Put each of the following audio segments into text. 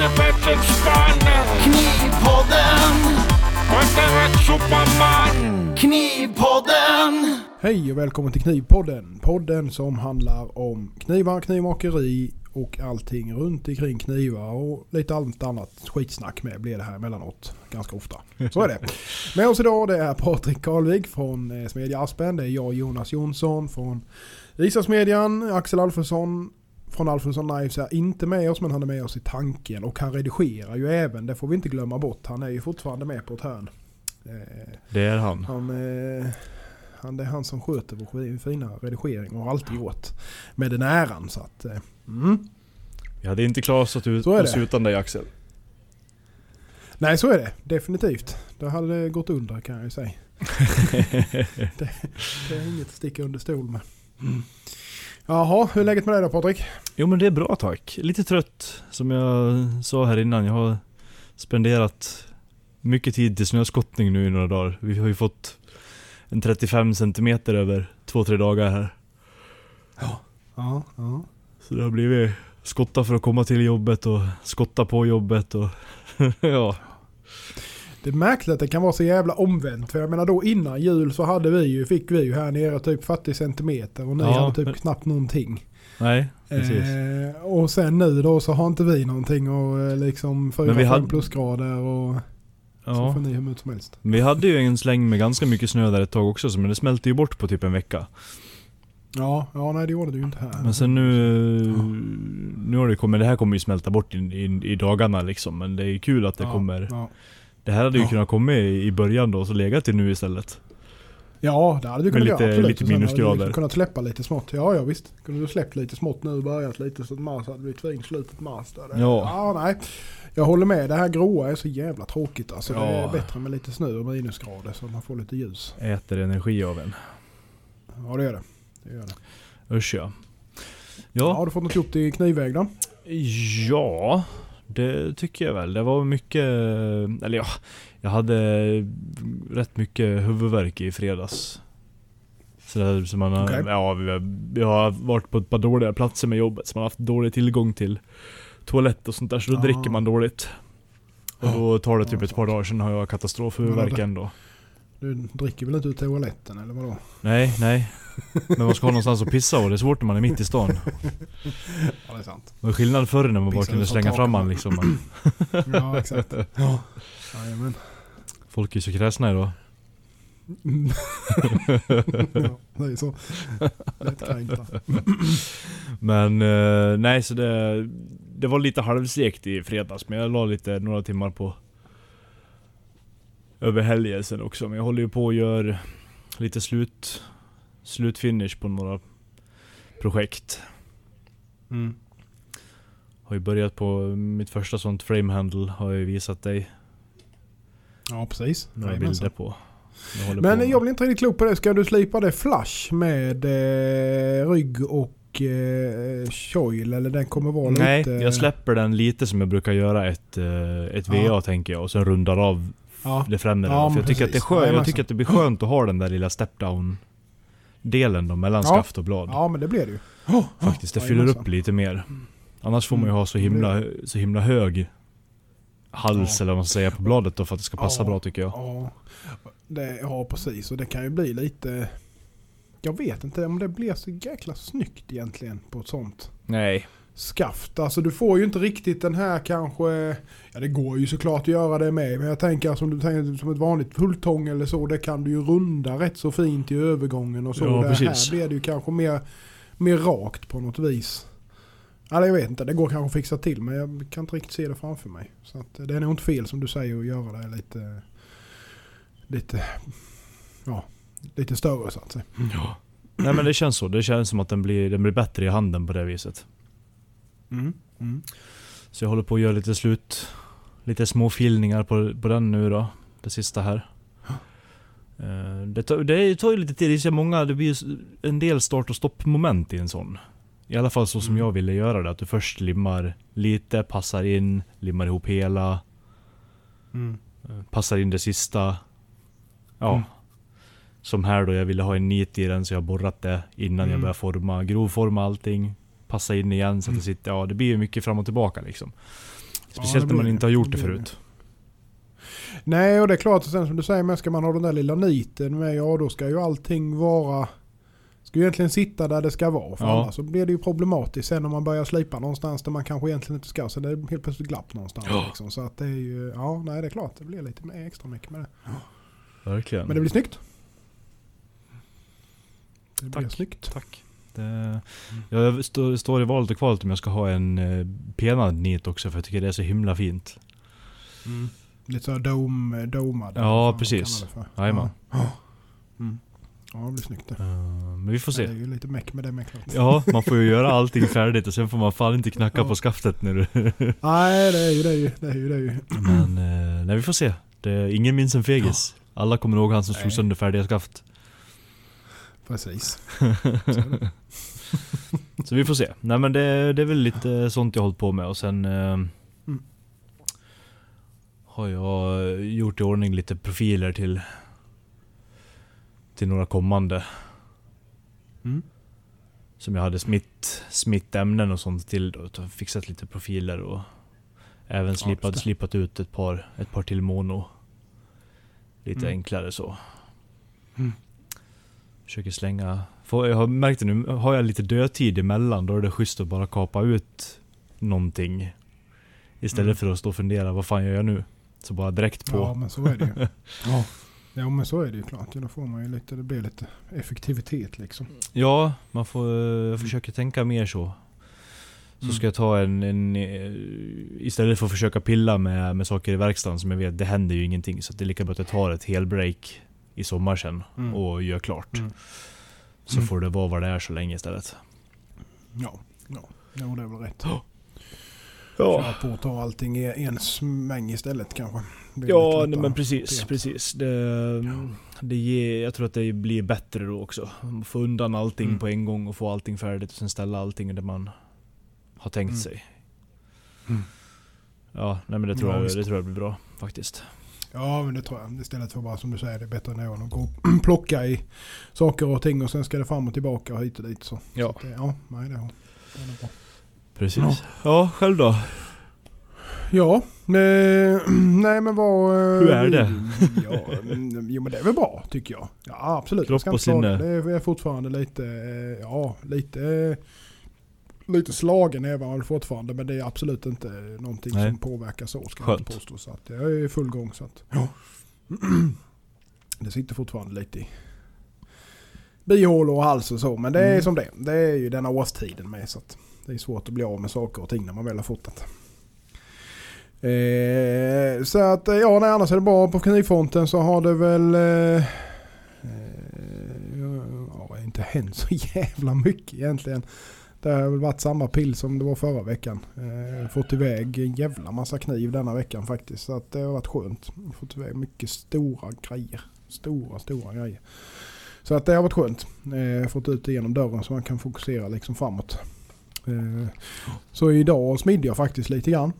spann. Knivpodden, Inte rätt superman. Knivpodden. Hej och välkommen till Knivpodden. Podden som handlar om knivar, knivmakeri och allting runt omkring knivar och lite allt annat skitsnack med blir det här emellanåt. Ganska ofta. Så är det. Med oss idag det är Patrik Karlvik från eh, Smedja Aspen. Det är jag Jonas Jonsson från Isasmedjan. Axel Alfredsson från Alfredsson Knives är inte med oss men han är med oss i tanken och han redigerar ju även. Det får vi inte glömma bort. Han är ju fortfarande med på ett hörn. Eh, Det är han. han, eh, han, det är han som sköter vår fina redigering och har alltid gjort. Med den äran så att... Eh, mm. Vi hade inte klarat oss det. utan dig Axel. Nej så är det definitivt. Det hade gått under kan jag ju säga. det, det är inget att sticka under stol med. Jaha, hur är läget med dig då Patrik? Jo men det är bra tack. Lite trött som jag sa här innan. Jag har spenderat mycket tid till snöskottning nu i några dagar. Vi har ju fått en 35 cm över 2-3 dagar här. Ja, ja. Så det har blivit skotta för att komma till jobbet och skotta på jobbet och ja. Det är märkligt att det kan vara så jävla omvänt. För jag menar då innan jul så hade vi ju, fick vi ju här nere typ 40 centimeter och ni Ja, hade typ men- knappt någonting. Nej, precis. Eh, och sen nu då så har inte vi någonting och eh, liksom 4-5 Men vi hade- plusgrader och så Ja. får ni hur mycket som helst. Vi hade ju en släng med ganska mycket snö där ett tag också, men det smälte ju bort på typ en vecka. Ja, ja nej det gjorde du ju inte här. Men sen nu, nu har det kommit, det här kommer ju smälta bort i, i, i dagarna liksom. Men det är kul att det ja, kommer. Ja. Det här hade ju Ja. kunnat komma i, början då, så legat till nu istället. ja, det hade vi kunnat lite- göra absolut. lite sen hade minusgrader. vi kunnat släppa lite smått. Ja, ja visst. Kunde du släppt lite smått nu och börjat lite så att mars hade blivit fint slutet mars. Där. Det- Ja. ja, nej. Jag håller med. Det här gråa är så jävla tråkigt alltså. Det är Ja. bättre med lite snö och minusgrader så att man får lite ljus. Äter energi av en. Ja, det gör det. det, gör det. Usch ja. Ja. Ja, har du fått något gjort i knivväg då? ja. Det tycker jag väl. Det var mycket, eller ja. Jag hade rätt mycket huvudvärk i fredags. Så, där, så man har, Okej. ja, vi har, varit på ett par dåliga platser med jobbet. Så man har haft dålig tillgång till toalett och sånt där. Så då Ah. dricker man dåligt. Och då tar det typ ett par dagar, sen har jag katastrofhuvudvärk ändå. Du dricker väl inte ur toaletten eller vadå? Nej, nej. Men man ska ha någonstans att pissa och det är svårt när man är mitt i stan. Ja, det är sant. Det var skillnad förr när man bara kunde som slänga taket. fram man liksom. Men Ja, exakt. Ja. Jajamän. folk är ju så kräsna idag. ja, det är så. Lättkränkta. Men eh, nej, så det, det var lite halvsekt i fredags. Men jag la lite, några timmar på över helgen sen också. Men jag håller ju på och gör lite slut, slutfinish på några projekt. Mm. Har ju börjat på mitt första sånt framehandle har jag ju visat dig Ja, precis. några Jajamensan. bilder på. Jag Men på. jag blir inte riktigt klok på det. Ska du slipa det flush med eh, rygg och eh, choil? Eller den kommer vara Nej, lite... jag släpper den lite som jag brukar göra ett, eh, ett VA Ja. tänker jag. Och sen rundar av Ja, det främre. Ja, för jag tycker, att det är skön, jag tycker att det blir skönt att ha den där lilla step-down delen då, mellan Ja. skaft och blad. ja, men det blir det ju. Faktiskt, det Ja, fyller upp lite mer. Annars får man ju Mm, ha så det himla, så himla hög hals eller vad man ska säga på bladet då för att det ska passa bra tycker jag. Ja, det, ja, precis. Och det kan ju bli lite... Jag vet inte om det blir så jäkla snyggt egentligen på ett sånt Nej. Skaft. Alltså du får ju inte riktigt den här kanske... Ja det går ju såklart att göra det med. Men jag tänker som du tänker som ett vanligt fulltång eller så. Det kan du ju runda rätt så fint i övergången och så. Ja, det här blir det ju kanske mer, mer rakt på något vis. Eller jag vet inte, det går kanske att fixa till men jag kan inte riktigt se det framför mig. Så att, det är nog inte fel som du säger att göra det lite... Lite... Ja, lite större så att säga. Ja. Nej men det känns så. Det känns som att den blir, den blir bättre i handen på det viset. Mm. Mm. Så jag håller på att göra lite slut, lite små filningar på, på den nu då. Det sista här. Eh, Det tar, det tar ju lite tid, det är så många, det blir ju en del start och stoppmoment i en sån. I alla fall så som Mm. jag ville göra det, att du först limmar lite, passar in, limmar ihop hela, eh, passar in det sista. Ja. Mm. Som här då, jag ville ha en nit i den så jag borrat det innan jag Mm. börjar forma, grovforma allting. Passa in igen så att Mm. det sitter, ja det blir ju mycket fram och tillbaka liksom. Speciellt det när man inte har gjort Det det förut. Nej och det är klart, sen som du säger, men ska man ha den där lilla niten med, ja då ska ju allting vara... Ska ju egentligen sitta där det ska vara. För Ja. annars så blir det ju problematiskt sen om man börjar slipa någonstans där man kanske egentligen inte ska. Så det är helt plötsligt glapp någonstans. Ja. Liksom. Så att det är ju, ja nej det är klart det blir lite mer extra mycket med det. Verkligen. Men det blir snyggt. Det blir Tack. snyggt. Tack. Det, jag stå, står i valet och kvalet om jag ska ha en eh, penad nit också för jag tycker det är så himla fint. Lite så dome, domad. Ja, precis. Jajamän. Ja. Mm. ja det blir snyggt det. Eh, men vi får Det är se. ju lite meck med det med klart. Ja, man får ju göra allting färdigt och sen får man fan inte knacka Ja. på skaftet när du... Nej det är ju det är ju. Det är ju, det är ju. Men eh, nej, vi får se. Det, ingen minns en fegis. Alla kommer ihåg han som slog sönder färdiga skaft. Precis. Så vi får se. Nej men det, det är väl lite sånt jag hållit på med och sen eh, Mm. har jag gjort i ordning lite profiler till till några kommande. Mm. Som jag hade smitt, smitt ämnen och sånt till då. Fixat lite profiler och även slipat, slipat ut ett par, ett par till mono. Lite Mm. enklare så. Mm. Försöker slänga... Får, jag har märkt det nu, har jag lite dödtid emellan då är det schysst att bara kapa ut någonting. Istället Mm. för att stå och fundera, vad fan gör jag nu? Så bara direkt på. Ja men så är det ju. ja. ja men så är det ju klart. Då får man ju lite, det blir lite effektivitet liksom. Ja, man får, jag försöker tänka mer så. Så Mm. ska jag ta en, en... eh, Istället för att försöka pilla med, med saker i verkstaden som jag vet, det händer ju ingenting. Så det är lika bra att jag tar ett helbreak i sommar sen Mm. och gör klart. Mm. Så Mm. får det vara vad det är så länge istället. Ja, ja. Jo det är väl rätt. Ja. Köra på och ta allting i en smäng istället kanske. Ja, nej, men precis. precis. Det, det ger, jag tror att det blir bättre då också. Få undan allting Mm. på en gång och få allting färdigt och sen ställa allting där man har tänkt Mm. sig. Mm. Ja, nej men det tror, Ja, jag, det tror jag blir bra faktiskt. Ja men det tror jag. Istället för bara som du säger det är bättre än att gå och plocka i saker och ting och sen ska det fram och tillbaka och hit och dit. Så. Ja. Så det, ja, nej det är bra. Precis. Ja. Ja, själv då? Ja, eh, nej men vad... eh, Hur är det? Ja, jo men det är väl bra tycker jag. Ja absolut. Kropp och sinne. Det är fortfarande lite, eh, ja lite, eh, lite slagen är väl fortfarande. Men det är absolut inte någonting Nej. som påverkar så ska jag Skönt. inte påstå. Så att jag är i full gång. Så att, ja. Det sitter fortfarande lite i bihålor och hals och så. Men det är Mm. som det. Det är ju denna årstiden med. Så att det är svårt att bli av med saker och ting när man väl har fotat. Eh, så att eh, ja, nej, annars är det bra. På knivfronten så har det väl eh, eh, ja, inte hänt så jävla mycket egentligen. Det har väl varit samma pill som det var förra veckan. Eh, fått iväg en jävla massa kniv denna veckan faktiskt. Så att det har varit skönt. Fått iväg mycket stora grejer. Stora, stora grejer. Så att det har varit skönt. Eh, fått ut det genom dörren så man kan fokusera liksom framåt. Eh, så idag smidde jag faktiskt lite grann.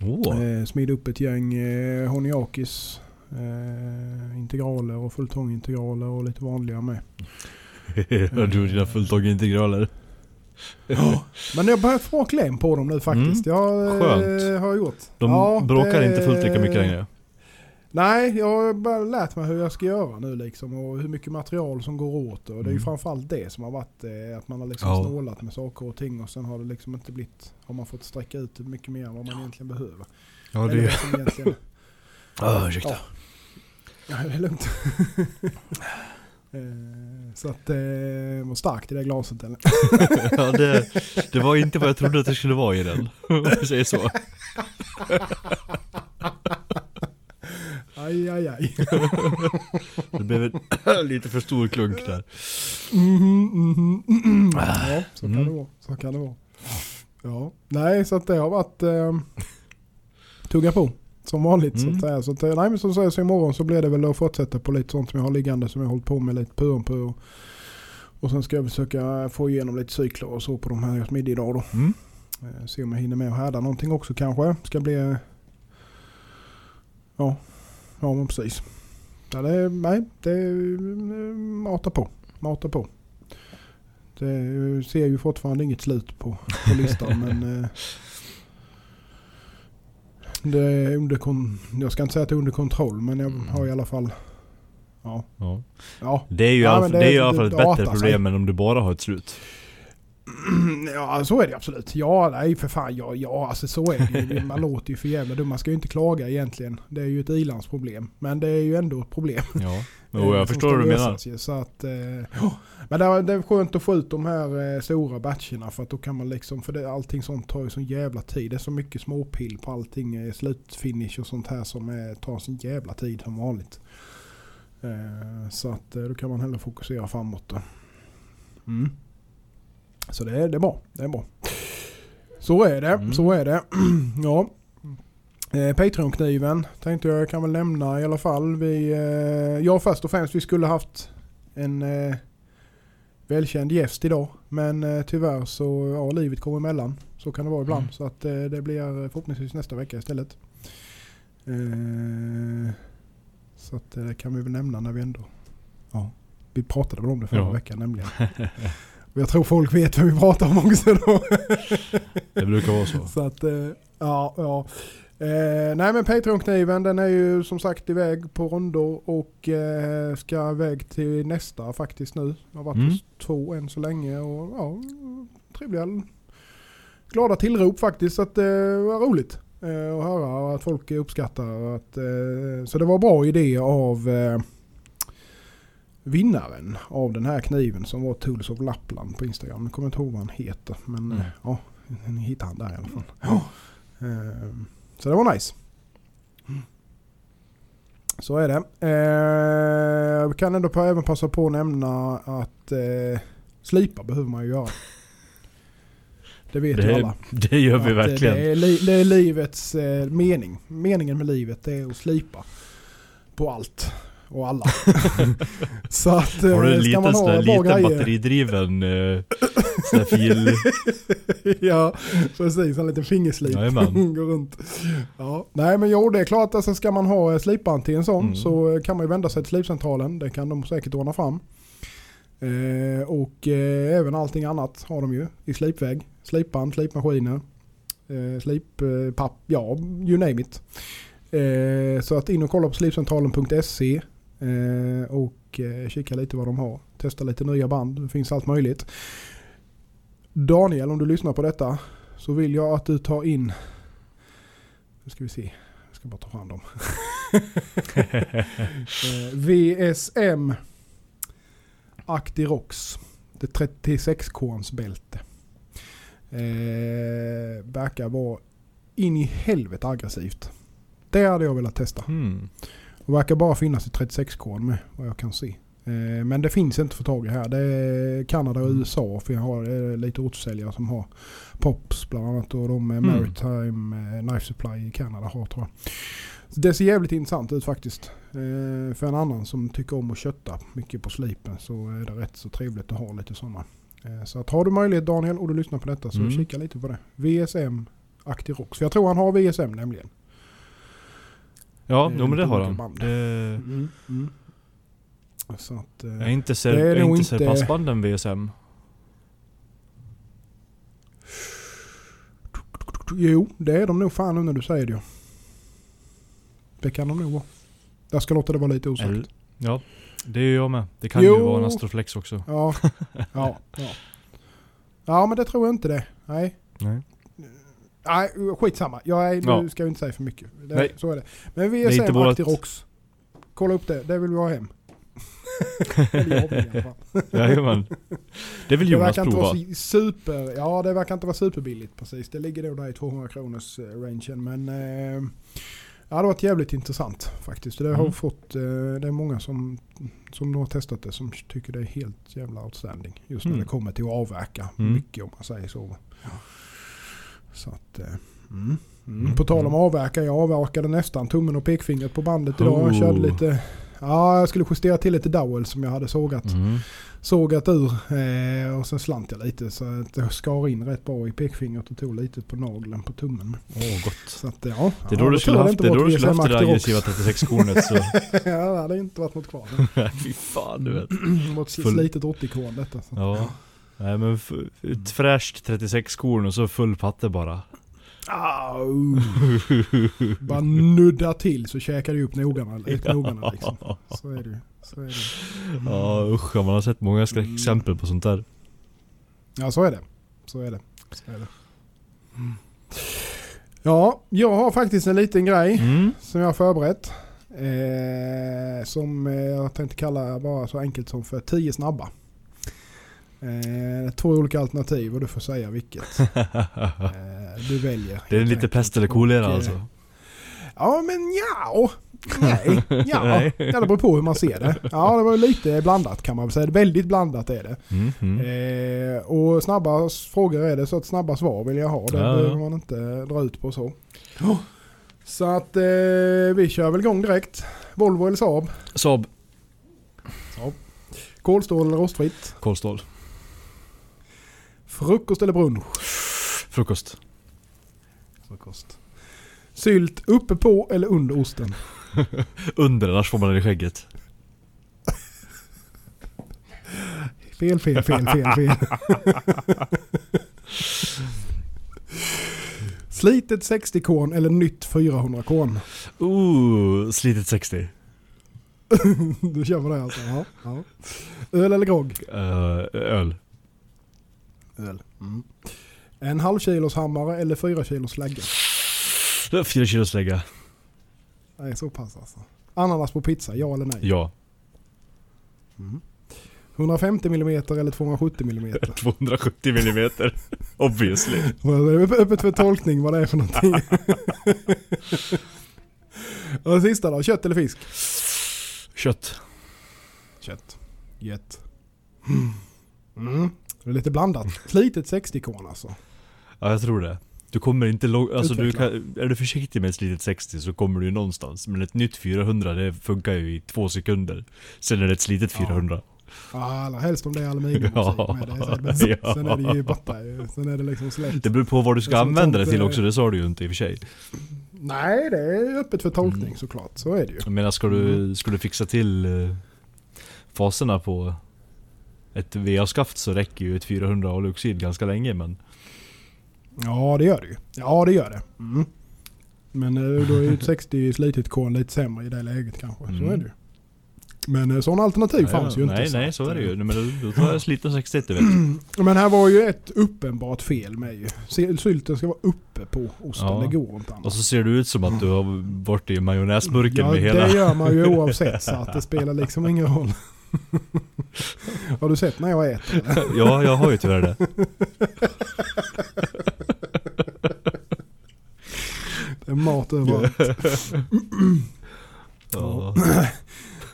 Åh. Eh, smid upp ett gäng eh, Honiakis eh, integraler och fulltångintegraler och lite vanliga med. Har du dina Men jag har börjat få kläm på dem nu faktiskt. Jag eh, Mm. Skönt. har gjort. De Ja, bråkar det- inte fullt lika mycket längre. Nej, jag har bara lärt mig hur jag ska göra nu liksom och hur mycket material som går åt. Och det är ju Mm. framförallt det som har varit eh, att man har liksom Ja. snålat med saker och ting och sen har det liksom inte blivit, har man fått sträcka ut det mycket mer än vad man egentligen behöver. Ja, Eller vad som egentligen, Ah, ursäkta. Ja, det är lugnt. Eh, Så att det var starkt i det glaset eller? ja, det, det var inte vad jag trodde att det skulle vara i den. Om vi säger så. Aj, aj, aj. Det blev en lite för stor klunk där. Mhm, mhm, mhm. Ja, så kan Mm. det vara. Så kan det vara. Ja, nej så att det har varit eh, tugga på. Som vanligt så Mm. att säga. Så att, eh, nej men som sägs imorgon så blir det väl att fortsätta på lite sånt som jag har liggande som jag har hållit på med lite på om på. Och, sen ska jag försöka få igenom lite cykler och så på de här middag idag då. Mm. Eh, Se om jag hinner med att härda någonting också kanske. Ska bli... eh, Ja, ja men precis. Ja, det, nej, det matar på. Matar på. Det ser ju fortfarande inget slut på, på listan men... Det är under kon- jag ska inte säga att det är under kontroll men jag Mm. har i alla fall... Ja. Ja. Ja. Det är ju Ja, det- det är ju i alla fall ett bättre artar sig. problem än om du bara har ett slut. ja så är det absolut. Ja nej för fan. Ja, ja alltså så är det ju. Man låter ju för jävla dum. Man ska ju inte klaga egentligen. Det är ju ett ilandsproblem. Men det är ju ändå ett problem. Ja. Jo, eh, jag som förstår vad du menar. Så att, eh, ja. Men det är, det är skönt att få ut de här eh, stora batcherna för att då kan man liksom, för det, allting sånt tar ju sån jävla tid. Det är så mycket småpill på allting, eh, slutfinish och sånt här som eh, tar sån jävla tid som vanligt. Eh, så att eh, då kan man hellre fokusera framåt då. Mm. Så det är, det är bra, det är bra. Så är det, Mm. så är det. ja. Eh, Patreon-kniven tänkte jag kan väl nämna i alla fall. Vi, eh, ja först och främst vi skulle haft en eh, välkänd gäst idag. Men eh, tyvärr så ja, livet kommer emellan. Så kan det vara ibland. Mm. Så att eh, det blir förhoppningsvis nästa vecka istället. Eh, så att eh, det kan vi väl nämna när vi ändå... Ja, vi pratade väl om det förra Ja. veckan nämligen. Jag tror folk vet vad vi pratar om också då. Det brukar vara så. Så att, eh, ja, ja. Eh, nej men Patreon-kniven den är ju som sagt iväg på rondor och eh, ska iväg till nästa faktiskt nu. Jag har varit Mm. hos två än så länge och ja, trevliga, glada tillrop faktiskt. Så att det var roligt eh, att höra och att folk uppskattar. Att, eh, så det var bra idé av eh, vinnaren av den här kniven som var Tools of Lappland på Instagram. Jag kommer inte ihåg vad han heter men Mm. eh, ja, ni hittar han där i alla fall. Ehm, Så det var nice. Så är det. Eh, Vi kan ändå även passa på att nämna att eh, slipa behöver man ju göra. Det vet ju Det, alla. det gör vi Att, eh, verkligen. Det är, li- det är livets eh, mening. Meningen med livet är att slipa på allt och alla. Så att eh, Har du en ska liten, man sån ha där, liten batteridriven eh, sån fil... ja, precis. En liten fingerslip. Går runt. Ja. Nej men jo, det är klart. Alltså, ska man ha eh, slipband till en sån Mm. så eh, kan man ju vända sig till slipcentralen. Det kan de säkert ordna fram. Eh, och eh, även allting annat har de ju i slipväg. Slipband, slipmaskiner, eh, slippapp, ja you name it. Eh, så att in och kolla på slipcentralen.se eh, och eh, kika lite vad de har. Testa lite nya band, det finns allt möjligt. Daniel, om du lyssnar på detta så vill jag att du tar in... Nu ska vi se. Jag ska bara ta fram dem. eh, VSM Actirox. Det 36-korns bälte. Eh, verkar vara in i helvete aggressivt. Det hade jag velat testa. Mm. Och verkar bara finnas i 36-korn med vad jag kan se. Eh, men det finns inte för tag i här. Det är Kanada och Mm. USA för jag har eh, lite återförsäljare som har Pops bland annat och de är Mm. Maritime eh, Knife Supply i Kanada har tror jag. Det ser jävligt intressant ut faktiskt. För en annan som tycker om att kötta mycket på slipen så är det rätt så trevligt att ha lite sådana. Så att har du möjlighet Daniel och du lyssnar på detta så Mm. kika lite på det. VSM Actirox. För jag tror han har VSM nämligen. Ja, Eh, jo, men det har han. Det, Mm. Mm. Så att, eh, jag är inte ser, Det är jag är inte ser inte- passbanden VSM. Jo, det är de nog fan nu när du säger det. Det kan de nog vara. Jag ska låta det vara lite osagt. Eller, ja, det är jag med. Det kan Jo. ju vara en Astroflex också. Ja, ja, ja. Ja, men det tror jag inte det. Nej. Nej. Nej, skitsamma. Jag är, Ja. Nu ska vi inte säga för mycket. Det, Nej. Så är det. Men är inte vårat- Actirox. Kolla upp det. Det vill vi ha hem. Eller jag vill i alla fall. Jajamän. Det vill Det Jonas inte prova. vara så super, ja det verkar inte vara superbilligt precis. Det ligger nog där i 200 kronors eh, rangen men eh, ja, det har varit jävligt intressant faktiskt. Det har Mm. fått, eh, det är många som, som har testat det som tycker det är helt jävla outstanding. Just när Mm. det kommer till att avverka Mm. mycket om man säger så. Så att, eh, mm. Mm. Mm. På tal om avverka, jag avverkade nästan tummen och pekfingret på bandet idag. Jag Oh. körde lite, ja jag skulle justera till lite dowel som jag hade sågat Mm. sågat ur eh, och sen slant jag lite så att jag skar in rätt bra i pekfingret och tog lite på nageln på tummen. Åh gott. Så att, ja, Det är ja, då du skulle haft det, då du skulle haft det där aggressiva 36-kornet så... också. ja, det hade inte varit något kvar. Fy fan du vet. Vårt Full- slitet 80-korn detta. Så. Ja. Nej men ett fräscht 36-korn och så full patte bara. Au. Bara nudda till så käkar du upp knogarna, knogarna liksom. Så är det. Så är det. Ja usch, man har sett många skräckexempel på sånt där. Ja, så är det. Så är det. Så är det. Ja, jag har faktiskt en liten grej Mm. som jag har förberett. Eh, som jag tänkte kalla bara så enkelt som för 10 snabba. Eh, två olika alternativ och du får säga vilket. Eh, du väljer. Det är lite enkelt. pest eller kolera eh, alltså. Ja men ja. Nej. Ja. Nej. ja, det beror på hur man ser det. Ja, det var lite blandat kan man säga. Väldigt blandat är det. Mm, mm. Eh, och snabba frågor är det så att snabba svar vill jag ha. Det Ja, behöver man inte dra ut på så. Så att eh, vi kör väl igång direkt. Volvo eller Saab? Saab, Kolstål eller rostfritt? kolstål, Frukost eller brunch? frukost. Frukost. Sylt uppe på eller under osten? Under, annars får man den i skägget. Fel, fel, fel, fel, fel. Slitet 60-korn eller nytt 400-korn? Ooh, slitet 60. Du kör på det alltså? Ja. ja. Öl eller grogg? Uh, öl. Öl. Mm. En halv kilos hammare eller fyra kilos slägga? Fyra kilo slägga. Är så pass alltså. Ananas på pizza, ja eller nej? Ja. Mm. 150 mm eller 270 mm? 270 millimeter. Obviously. Det är öppet för tolkning vad det är för någonting. Och det sista då, kött eller fisk? Kött. Kött. Gött. Mm. Det är lite blandat. Slitet 60-korn alltså. Ja, jag tror det. Du kommer inte långt, alltså du kan, är du försiktig med ett slitet 60 så kommer du ju någonstans. Men ett nytt 400 det funkar ju i två sekunder. Sen är det ett slitet Ja. 400. Ja, allra helst om det är aluminium Ja. med. Det men så, Ja. Sen är det ju borta. Sen är det liksom slätt. Det beror på vad du ska använda det till också, det sa du ju inte i och för sig. Nej, det är öppet för tolkning Mm. såklart. Så är det ju. Jag menar, ska du, ska du fixa till eh, faserna på ett VA-skaft så räcker ju ett 400 oljeoxid ganska länge men... Ja, det gör det ju. Ja, det gör det. Mm. Men eh, då är ju ett 60 slitet korn lite sämre i det läget kanske. Så Mm. är det ju. Men eh, sådana alternativ fanns ju inte. Nej, nej att, så är det eh, ju. Nej, Men då, då tar jag sliten 61 du vet. Men här var ju ett uppenbart fel med ju. Sylten ska vara uppe på osten. Ja. Det går inte annars. Och så ser det ut som att du har varit i majonnäsburken ja, med hela... det gör man ju oavsett så att det spelar liksom ingen roll. har du sett när jag äter? eller? ja, jag har ju tyvärr det. Det är mat överallt. Ja.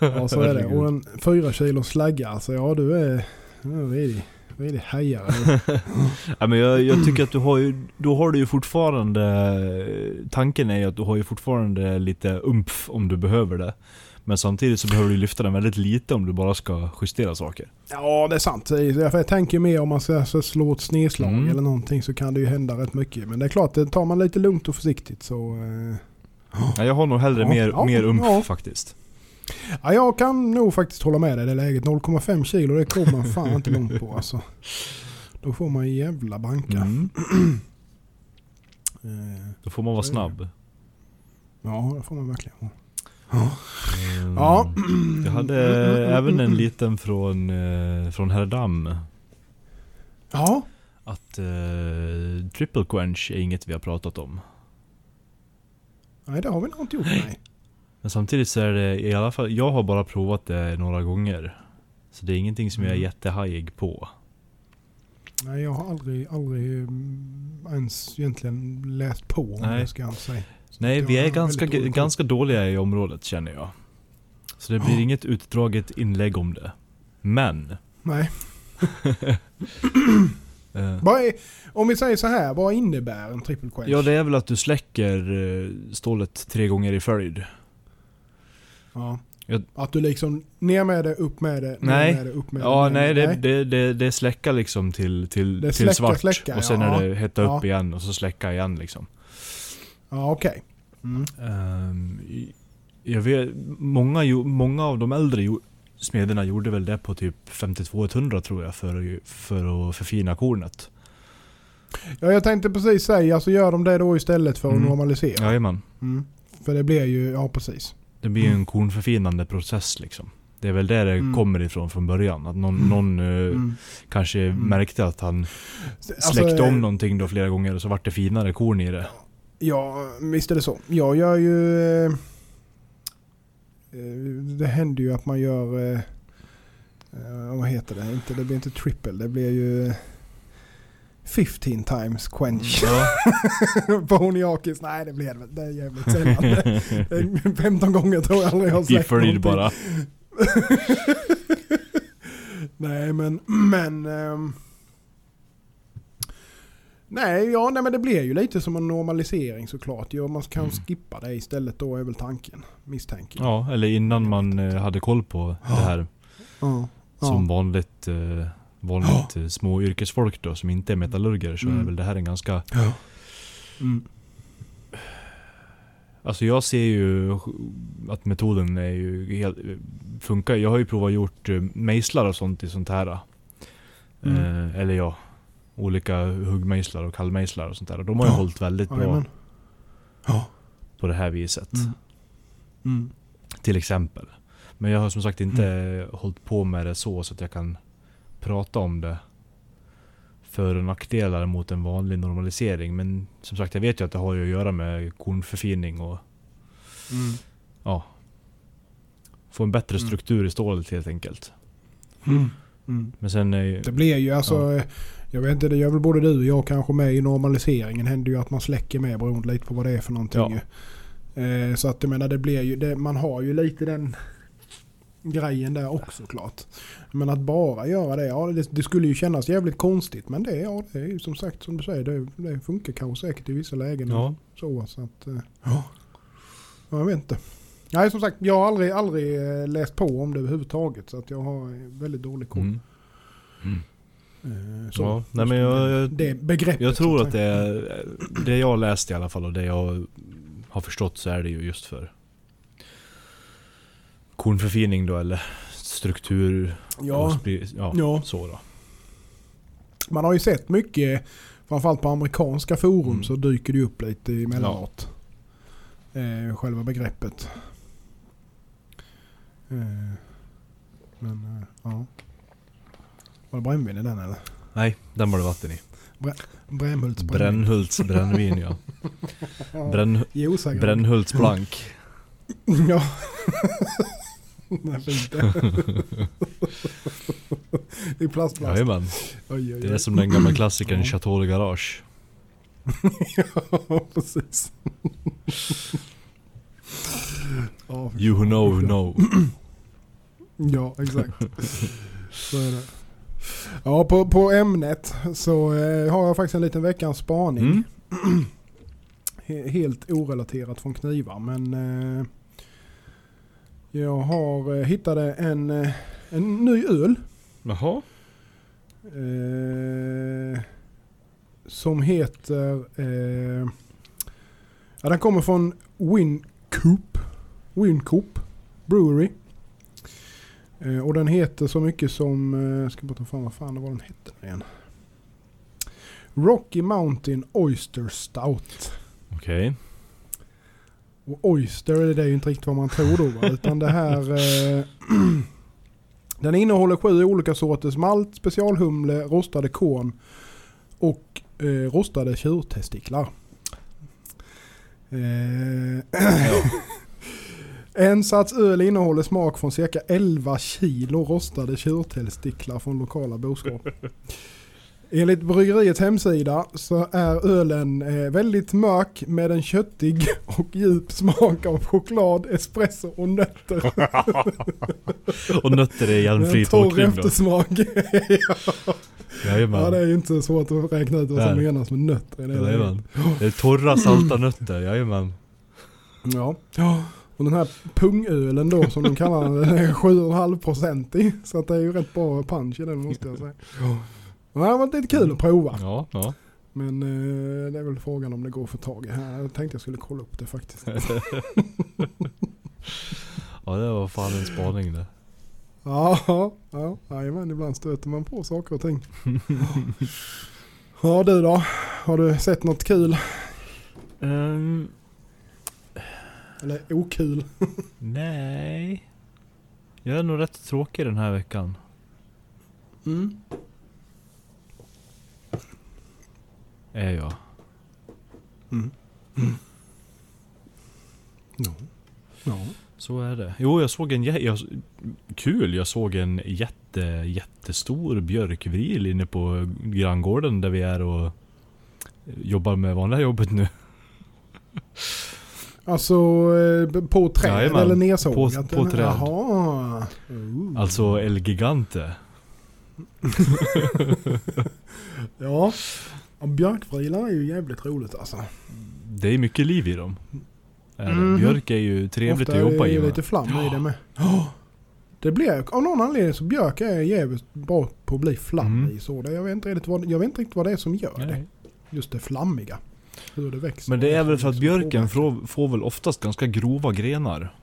Ja, så är det. Och en fyra kilo slagga alltså. Ja, du är... Vad är det hejare? Ja, men jag, jag tycker att du har ju, då har du ju fortfarande, tanken är ju att du har ju fortfarande lite umf om du behöver det. Men samtidigt så behöver du lyfta den väldigt lite om du bara ska justera saker. Ja, det är sant. Jag tänker mer om man ska slå ett snedslag Mm. eller någonting så kan det ju hända rätt mycket. Men det är klart, det tar man lite lugnt och försiktigt så... eh, Ja, jag har nog hellre Ja, mer, ja, mer umf ja. faktiskt. Ja, jag kan nog faktiskt hålla med dig i det läget. 0,5 kilo, det kommer man fan inte långt på alltså. Då får man jävla banka. Mm. Eh, Då får man vara snabb. Ja, det får man verkligen. Mm. Ja. Jag hade även en liten från, eh, från Herdam. Ja, Att eh, triple quench är inget vi har pratat om. nej det har vi nog inte gjort. Nej. Men samtidigt så är det i alla fall, jag har bara provat det några gånger. Så det är ingenting som jag är Mm. jättehajig på. nej, jag har aldrig, aldrig mm, ens egentligen läst på om Nej. det ska jag säga. Nej, vi är ganska, dålig ganska dåliga i området känner jag. Så det blir Ja. inget utdraget inlägg om det. Men... Nej. eh, är, om vi säger så här, vad innebär en triple quench? ja, det är väl att du släcker eh, stålet tre gånger i följd. Ja. Jag- Att du liksom ner med det, upp med det, ner Nej. med det, upp med Ja, det. nej, ner det, det, det, det är släcka liksom till, till, Det till släcka, svart. släcka, och sen ja. är det hetta Ja. upp igen och så släcka igen liksom. Ja, okej. Mm. Ehm, jag vet, många, många av de äldre smederna gjorde väl det på typ 52-100 tror jag för, för att förfina kornet. Ja, jag tänkte precis säga, så gör de det då istället för att Mm. normalisera. Jajamän. Mm. För det blir ju, ja precis. Det blir ju en kornförfinande process liksom. Det är väl där det Mm. kommer ifrån från början. Att någon, Mm. någon Mm. kanske Mm. märkte att han Alltså, släckte eh, om någonting då flera gånger och så vart det finare korn i det. Ja, visst är det så. Jag gör ju... Eh, eh, det händer ju att man gör... Eh, vad heter det? Inte, det blir inte triple, det blir ju... eh, 15 times quench Ja. på Honiakis. Nej det blir det väl. Det är jävligt sällan. Eh, 15 gånger tror jag aldrig jag har I följd någonting. bara. nej men, men... ehm, nej, ja, nej men det blir ju lite som en normalisering såklart. Ja, man kan Mm. skippa det istället då är väl tanken. Misstänker jag. Ja, eller innan man eh, hade koll på det här. Ja. Som vanligt, eh, vanligt eh, små yrkesfolk då som inte är metallurger så är Mm. väl det här en ganska... Ja. Mm. Alltså jag ser ju att metoden är ju helt, funkar. Jag har ju provat gjort mejslar och sånt i sånt här. Mm. Eller ja, olika huggmejslar och kallmejslar och sånt där. Och de har ju Ja. hållit väldigt bra. Ja. på det här viset. Mm. Mm. Till exempel. Men jag har som sagt inte Mm. hållit på med det så, så att jag kan prata om det. För och nackdelar mot en vanlig normalisering. Men som sagt, jag vet ju att det har ju att göra med kornförfining och Mm. ja. Få en bättre Mm. struktur i stålet helt enkelt. Mm. Mm. Men sen. Det blir ju alltså, eh, jag vet inte, det gör väl både du och jag kanske med i normaliseringen. händer ju att man släcker med beroende lite på vad det är för någonting. Ja. Eh, så att jag menar det blir ju, det, man har ju lite den grejen där också klart. Men att bara göra det, ja det, det skulle ju kännas jävligt konstigt. Men det, ja, det är ju som sagt som du säger, det, det funkar kanske säkert i vissa lägen. Ja. Så, så att, eh, ja. Jag vet inte. Nej som sagt, jag har aldrig, aldrig eh, läst på om det överhuvudtaget. Så att jag har väldigt dålig koll. Mm. Eh, Så, Ja, nej men jag, jag, det begreppet. jag tror att det är... Det jag läst i alla fall och det jag har förstått så är det ju just för kornförfining då eller struktur Ja, ja, ja, så då. man har ju sett mycket, framförallt på amerikanska forum Mm. så dyker det upp lite emellanåt. Eh, själva begreppet. Eh, men eh, ja. Var det brännvin i den eller? Nej, den var det vatten i. Brännhults brännvin. Brännhults brännvin ja. Bränn. Brännhults blank. Ja. det är fint det. I plastplast. Jajamän. Det är som den gamla klassikern. Chateau de Garage. ja, precis. You who know who know. Ja, exakt. Så är det. Ja, på, på ämnet så eh, har jag faktiskt en liten veckans spaning. Mm. He- Helt orelaterat från knivar men eh, jag har eh, hittade en, en ny öl. Jaha. Som heter... Ja, den kommer från Wincoop. Wincoop Brewery. Eh, och den heter så mycket som... Eh, ska bara ta fram vad fan det var den hette igen. Rocky Mountain Oyster Stout. Okej. Och Oyster det är ju inte riktigt vad man tror då? Utan det här... Eh, den innehåller sju olika sorters malt, specialhumle, rostade korn och eh, rostade tjurtestiklar. Eh, Ja. En sats öl innehåller smak från cirka 11 kilo rostade tjurtestiklar från lokala boskap. Enligt bryggeriets hemsida så är ölen eh, väldigt mörk med en köttig och djup smak av choklad, espresso och nötter. Och nötter är en torr tolkning då. eftersmak. Jajamän. ja det är ju inte svårt att räkna ut vad som menas med nötter. Det. Jajamän. Det är torra salta nötter, jajamän. Ja. ja. Och den här pungölen då som de kallar den, den är 7,5% i. Så att det är ju rätt bra punch i den måste jag säga. Ja, det har varit lite kul att prova. Ja, ja. Men eh, det är väl frågan om det går att få tag i här. Jag tänkte jag skulle kolla upp det faktiskt. Ja det var fan en spaning det. Ja, ja, jajamän, ibland stöter man på saker och ting. Ja du då? Har du sett något kul? Ehm, Eller okul? nej. Jag är nog rätt tråkig den här veckan. Mm. Är jag. Mm. Ja. Ja. Så är det. Jo, jag såg en jag, Kul, jag såg en jätte, jättestor björkvril inne på granngården där vi är och jobbar med vanliga jobbet nu. Alltså eh, på träd Jajamän, eller nedsågat? på- på träd. Jaha. Oh. Alltså El Gigante. Ja. ja björkvrilar är ju jävligt roligt alltså. Det är mycket liv i dem. Är det. Mhm. Björk är ju trevligt Ofta att jobba är i. det va? lite flam i det med. Det blir, av någon anledning så björk är jävligt bra på att bli flam Mm. Så det, jag, vet inte riktigt vad, jag vet inte riktigt vad det är som gör det. Nej. Just det flammiga. Det växer. Men det är väl för att björken får, får väl oftast ganska grova grenar.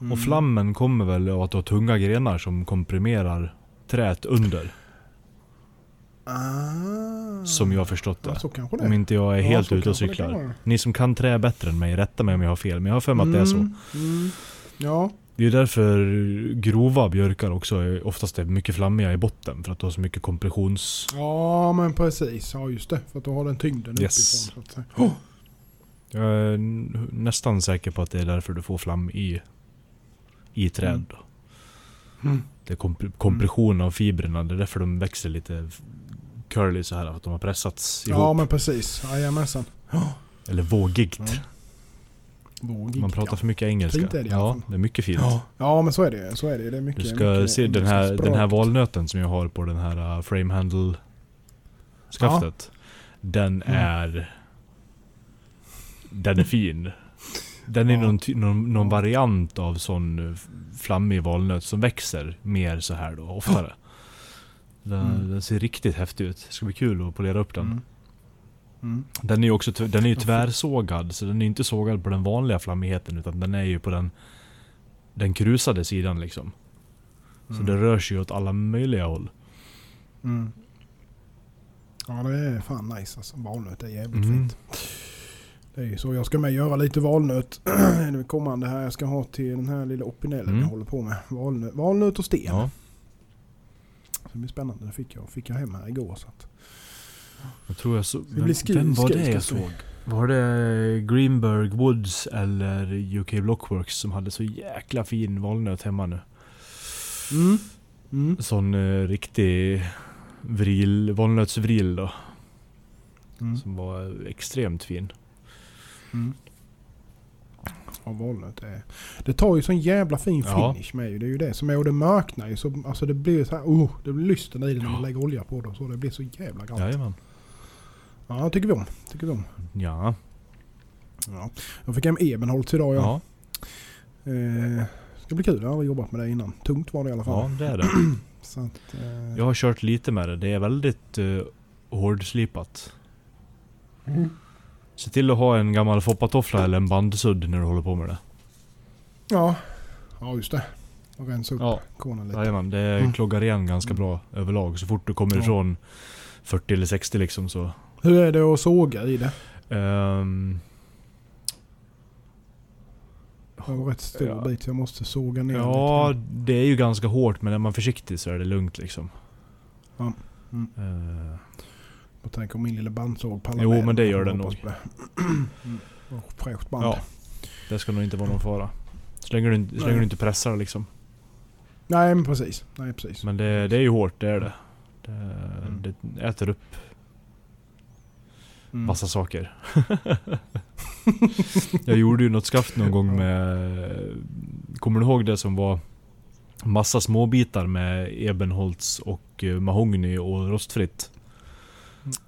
Mm. Och flammen kommer väl av att har tunga grenar som komprimerar träet under. Ah. Som jag har förstått det. Ja, det Om inte jag är Ja, helt så ute och det cyklar. Ni som kan trä bättre än mig, rätta mig om jag har fel. Men jag har för mig att det är så. Mm, mm. Ja. Det är därför grova björkar också är oftast är mycket flammiga i botten. För att du har så mycket kompressions... ja, men precis. Ja, just det. För att du har den tyngden Yes. uppifrån. Så att säga. Jag är nästan säker på att det är därför du får flam i, i träd. Mm. Mm. Det är komp- kompression av fibrerna. Det är därför de växer lite curly så här. Att de har pressats ihop. Ja, men precis. Jajamensan. Eller vågigt. Ja. Vågigt, Man pratar ja. för mycket engelska. Fint är det ja, det är mycket fint. Ja. ja, men så är det. Så är det. det är mycket, Du ska mycket se den här, engelska den här valnöten som jag har på den här uh, frame handle skaftet. Den Mm. är... Den är fin. Den är Ja. någon, någon, någon variant av sån uh, flammig valnöt som växer mer så här då, oftare. Den, Mm. den ser riktigt häftig ut. Det ska bli kul att polera upp den. Mm. Mm. Den är ju också den är ju tvärsågad, så den är inte sågad på den vanliga flammigheten utan den är ju på den den krusade sidan liksom. Så Mm. det rör sig åt alla möjliga håll. Mm. Ja det är fan nice alltså. Valnöt är jävligt Mm. fint. Det är ju så. Jag ska med göra lite valnöt. det kommande här jag ska ha till den här lilla opinellen Mm. jag håller på med. Valnöt, valnöt och sten. Ja. Så det blir spännande. Det fick jag, fick jag hem här igår. Så att. Jag tror jag så, Det vem, vem var det jag såg? Var det Greenberg Woods eller UK Blockworks som hade så jäkla fin valnöt hemma nu? Mm. Mm. Sån eh, riktig vril, valnötsvril då. Mm. Som var extremt fin. Mm. Ja, valnöt är... Det tar ju sån jävla fin Ja. finish med ju. Det är ju det som är. Och det mörknar ju. Så, alltså det blir så här... Oh, det blir lysten i det när man lägger olja på det. Så det blir så jävla gott. Jajamän. Ja, det tycker vi om. Tycker vi om. Ja. Ja. Jag fick hem Ebenholts idag ja. Ja, Eh, ska bli kul. Jag har aldrig jobbat med det innan. Tungt var det i alla fall. ja det är det. Så att, eh, Jag har kört lite med det. Det är väldigt uh, hårdslipat. Mm. Se till att ha en gammal foppatoffla eller en bandsudd när du håller på med det. ja. ja, just det. Och rensa upp Ja, konen lite. jajamän. Det Mm. kloggar igen ganska bra överlag. Så fort du kommer Ja. ifrån 40 eller 60 liksom så... Hur är det att såga i det? Det var en rätt stor Ja. bit jag måste såga ner ja, lite. det är ju ganska hårt men är man försiktig så är det lugnt liksom. Ja. Mm. Eh, Jag tänker om min lilla bandsåg pallar Jo, med men det Jag gör den nog. det. Mm. Fräscht band. ja, det ska nog inte vara någon fara. Så länge du, så länge du inte pressar liksom. Nej men precis. Nej precis. Men det, det är ju hårt, det är det. Det, Mm. det äter upp Mm. massa saker. jag gjorde ju något skaft någon gång med... Kommer du ihåg det som var massa småbitar med ebenholts och eh, mahogny och rostfritt?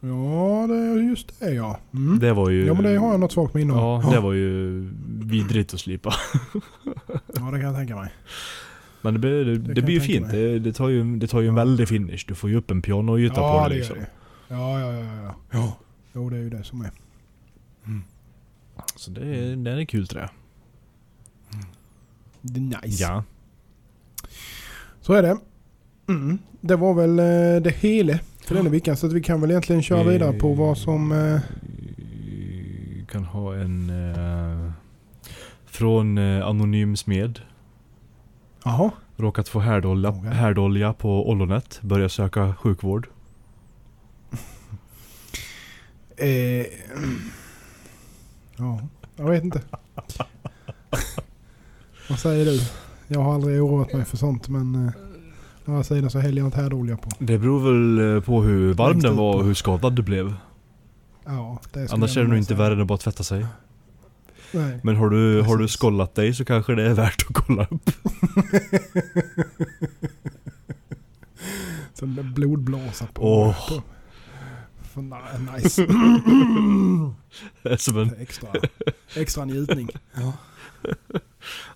Ja, det är just det ja. Mm. Det var ju... Ja men det har jag något svagt minne om. Ja, det var ju vidrigt att slipa. Ja det kan jag tänka mig. Men det, blir- det, kan det blir ju fint. Det, det, tar ju, det tar ju en väldig finish. Du får ju upp en pianoyta Ja på det det liksom. det. Ja ja ja ja. ja. Jo det är ju det som är. Så det, är- det är kul trä. Det är nice. Ja. Så är det. Mm. Det var väl eh, det hela för denna veckan. Så att vi kan väl egentligen köra vidare på vad som... Eh, kan ha en... Eh, från eh, Anonym Smed. Jaha. Råkat få härdolja, härdolja på ollonet. Börjar söka sjukvård. Eh, ja, jag vet inte. vad säger du? Jag har aldrig oroat mig för sånt men... Eh, å andra sidan så häller jag inte härdolja på. Det beror väl eh, på hur varm den var och hur skadad du blev. Ja, det Annars är det nog inte värre än att bara tvätta sig. Nej. Men har du, har du Precis. skollat dig så kanske det är värt att kolla upp. Det blodblåsa på. Åh. på. För na- nice. Det är som en... extra, extra njutning. Ja.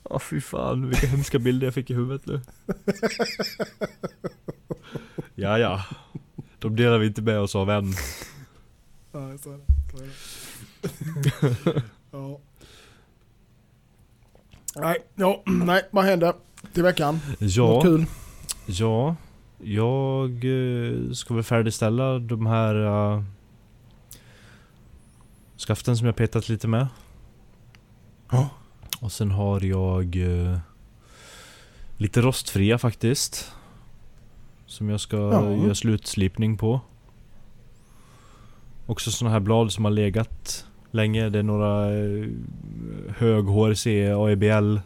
Åh fy fan, vilka hemska bilder jag fick i huvudet nu. ja, ja. De delar vi inte med oss av än. Ja, så är det. Så är det. ja. Nej, ja, nej, vad händer till veckan? Något Ja, kul? ja. Jag eh, ska väl färdigställa de här uh, skaften som jag petat lite med. Ja. Och sen har jag eh, lite rostfria faktiskt. Som jag ska Ja. göra slutslipning på. Också såna här blad som har legat länge. Det är några hög HRC AEBL.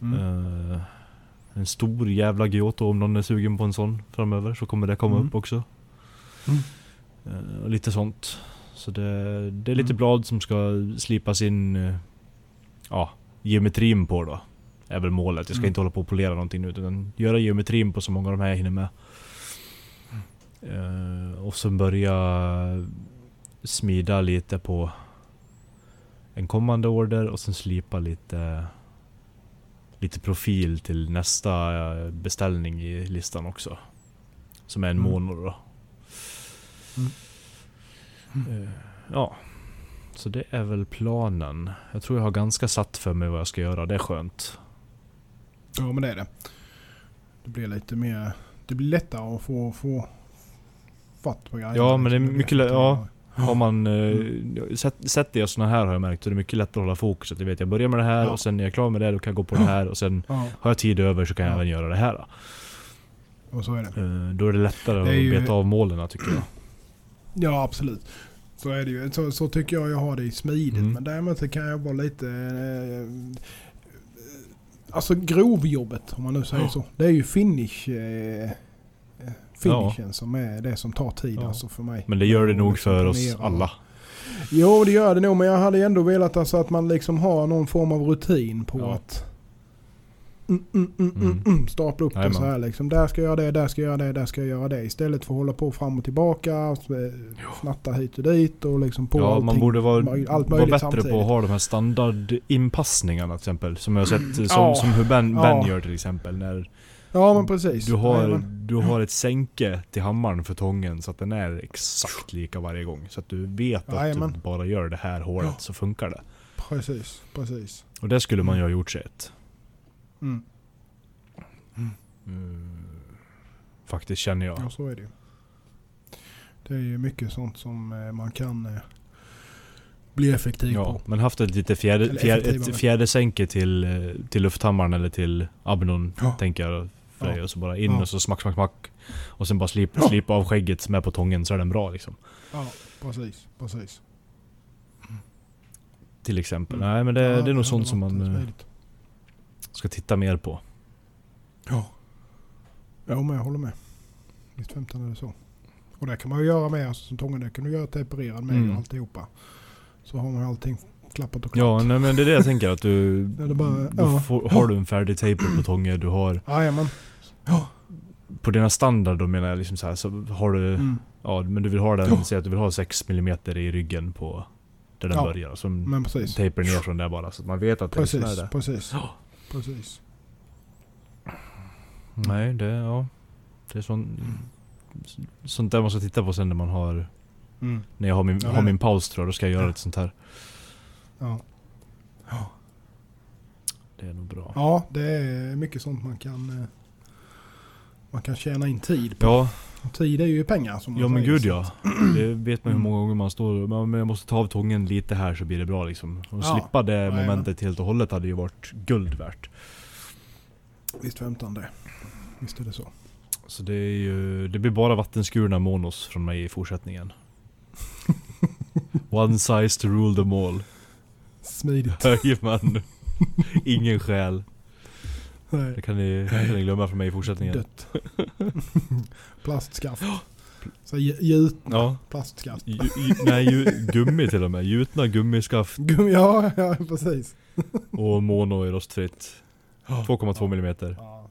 Mm. Eh, en stor jävla Giotto om någon är sugen på en sån framöver så kommer det komma Mm. upp också. Mm. Eh, lite sånt. Så det, det är lite Mm. blad som ska slipas in eh, ja, geometrin på då. Är väl målet. Jag ska Mm. inte hålla på och polera någonting nu utan göra geometrin på så många av de här jag hinner med. Eh, och sen börja smida lite på en kommande order och sen slipa lite lite profil till nästa eh, beställning i listan också. Som är en Mm. mono då. Eh, Ja. Så det är väl planen. Jag tror jag har ganska satt för mig vad jag ska göra. Det är skönt. Ja men det är det. Det blir lite mer... Det blir lättare att få, få fatt på grejerna. Ja, men det är liksom. mycket lä- ja. Har man... Eh, sätt- Sätter jag såna här har jag märkt så det är mycket lättare att hålla fokuset. Jag vet jag börjar med det här Ja. och sen när jag är klar med det då kan jag gå på det här och sen Ja, har jag tid över så kan jag Ja. även göra det här. och så är det. Eh, Då är det lättare Det är ju- att beta av målen tycker jag. Ja absolut. Så är det ju. Så, så tycker jag jag har det smidigt. Mm. Men däremot kan jag vara lite... Eh, alltså grovjobbet om man nu säger Ja. så. Det är ju finish... Eh, finishen som är det som tar tid Ja. alltså för mig. Men det gör det nog liksom för oss alla. Jo det gör det nog men jag hade ändå velat alltså att man liksom har någon form av rutin på Ja. att mm, mm, mm, mm, Mm. mm, stapla upp det Jajamän. så här liksom. Där ska jag göra det, där ska jag göra det, där ska jag göra det. Istället för att hålla på fram och tillbaka, eh, snatta hit och dit och liksom på ja, allting. man borde vara, allt vara bättre samtidigt. på att ha de här standardinpassningarna till exempel. Som jag har sett, som, Ja. som hur Ben, Ja. ben gör till exempel. När Ja men precis. du har, Jajamän. du har ett sänke till hammaren för tången så att den är exakt lika varje gång. Så att du vet att Jajamän. du bara gör det här hålet Ja. så funkar det. Precis, precis. Och det skulle man ju ha gjort sig ett. Mm. Mm. Faktiskt känner jag. Ja så är det ju. Det är ju mycket sånt som eh, man kan eh, bli effektiv Ja, på. men haft ett lite fjärde, fjärde, ett fjädersänke till, eh, till lufthammaren eller till Abnon Ja. tänker jag. För dig. Och så bara in och så smack, smack, smack. Och sen bara slip, Ja. slipa av skägget med på tången så är den bra liksom. Ja, precis, precis. Till exempel. Mm. Nej men det, Ja, det är nog sånt som man eh, ska titta mer på. Ja. Ja men jag håller med. Visst 15 är det så. Och det kan man ju göra med, alltså, som tången, det kan du göra tempererad med Mm. och alltihopa. Så har man allting klappat och klart. Ja nej, men det är det jag tänker att du... Det bara- ja. får, har du en färdig taper på tången, du har... Jajamän. På dina standard då menar jag liksom så här, så har du... Mm. Ja men du vill ha den, Ja. säg att du vill ha 6 mm i ryggen på... Där den Ja, börjar. Så Men precis. taper ner från där bara så att man vet att det är Precis, sådär. precis. Ja. Precis. Nej, det, ja. Det är sånt, sånt där man ska titta på sen när man har... Mm. När jag har min, Ja, har min paus tror jag, då ska jag göra lite sånt här. Ja. Det är nog bra. ja, det är mycket sånt man kan, eh, Man kan tjäna in tid. På. Ja, Tid är ju pengar som man ja men säger. gud ja. Det vet man hur Mm. många gånger man står och men jag måste ta av tången lite här så blir det bra liksom. Och Ja. slippa det Jajamän. momentet helt och hållet hade ju varit guld värt. Visst väntan det. Visst är det så. Så det är ju, det blir bara vattenskurna monos från mig i fortsättningen. One size to rule them all. Smidigt. Jajamän. Ingen själ. Nej. Det kan ni, kan ni glömma från mig i fortsättningen. Dött. Plastskaft. Så gj- gjut Ja. plastskaft. Ju, ju, nej, ju, gummi till och med. Gjutna gummiskaft Gum- Ja, ja precis. och mono i rostfritt. 2,2 millimeter. Ja.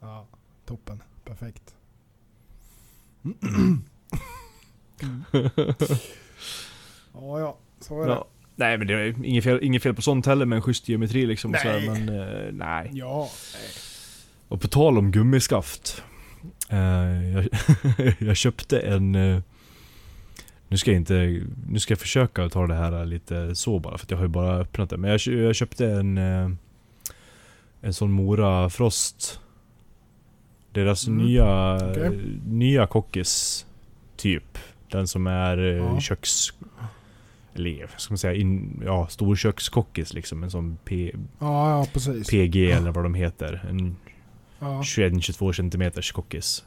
ja, toppen. Perfekt. Ja, ja. Så är det. Ja. Nej men det är inget fel, inget fel på sånt heller med en schysst geometri liksom. och Nej. Sådär, men eh, nej. Ja. Och på tal om gummiskaft. Eh, jag, jag köpte en... Eh, nu ska jag inte... Nu ska jag försöka ta det här lite så bara för att jag har ju bara öppnat det. Men jag, jag köpte en... Eh, en sån Mora Frost. Deras Mm, nya... okej. Nya kockis. Typ. Den som är eh, Ja. köks... Eller ska man säga in, ja, storkökskockis liksom. En sån P, Ja, ja precis. PG eller vad de heter. En Ja. 21-22 centimeters kockis.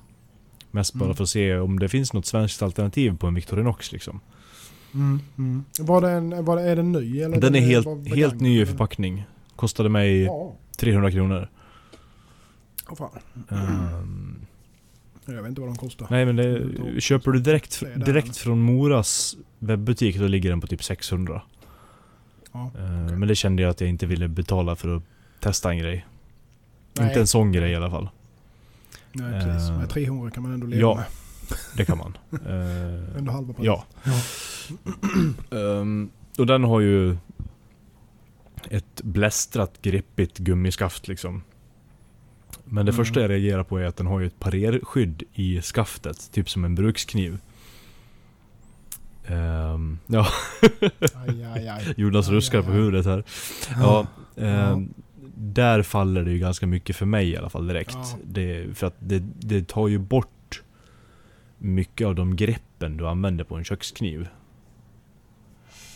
Mest bara Mm. för att se om det finns något svenskt alternativ på en Victorinox liksom. Mm, mm. Var den, var är den ny eller? Den är helt, helt ny i förpackning. Kostade mig Ja. 300 kronor. Åh fan. Ehm, Jag vet inte vad de kostar. nej men det, köper du direkt, direkt från Moras webbutik då ligger den på typ 600. Ja. Ehm, Men det kände jag att jag inte ville betala för att testa en grej. Nej. Inte en sån grej i alla fall. Nej precis. Eh, Med 300 kan man ändå leva ja. med. Det kan man. Ehm, Ändå halva pris. Ja. Ehm, och den har ju ett blästrat, greppigt gummiskaft liksom. Men det Mm. första jag reagerar på är att den har ju ett parerskydd i skaftet, typ som en brukskniv. Ehm, ja, Aj, aj, aj. Jonas Aj, ruskar aj, på aj. huvudet här. Ja, Ja. ehm, Där faller det ju ganska mycket för mig i alla fall direkt. Ja. Det, för att det, det tar ju bort mycket av de greppen du använder på en kökskniv.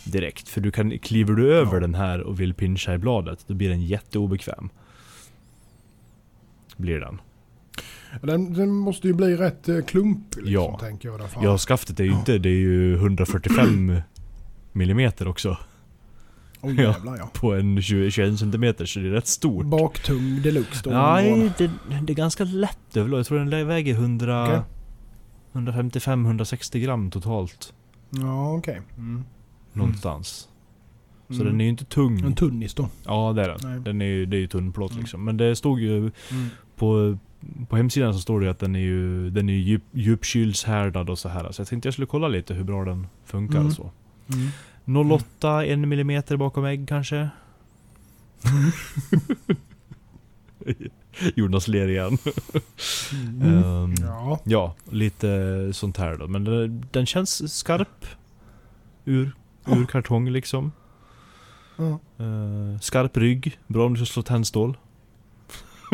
Direkt. För du kan, kliver du över Ja. den här och vill pincha i bladet, då blir den jätteobekväm. Blir den. Den, den måste ju bli rätt eh, klumpig liksom, Ja. tänker jag. Därför. Ja, skaftet är ju inte, det är ju 145 millimeter också. Ja. jävlar ja. På en 20, 21 centimeter, så det är rätt stort. Baktung deluxe då. Nej, det, det är ganska lätt överlag. Jag tror den väger 100... Okej. 155-160 gram totalt. Ja okej. Mm. Någonstans. Så Mm. den är ju inte tung. En tunnis då. Ja det är den. Nej. den är ju, det är ju tunnplåt Mm. liksom. Men det stod ju Mm. På, på hemsidan så står det att den är ju den är djup, djupkylshärdad och så här. Så jag tänkte jag skulle kolla lite hur bra den funkar Mm. och så. Mm. 08, 1 millimeter bakom ägg kanske? Jonas ler igen. Mm. Ehm, Ja. Ja, lite sånt här då. Men den, den känns skarp. Ur, ur kartong liksom. Eh, skarp rygg. Bra om du ska slå tändstål.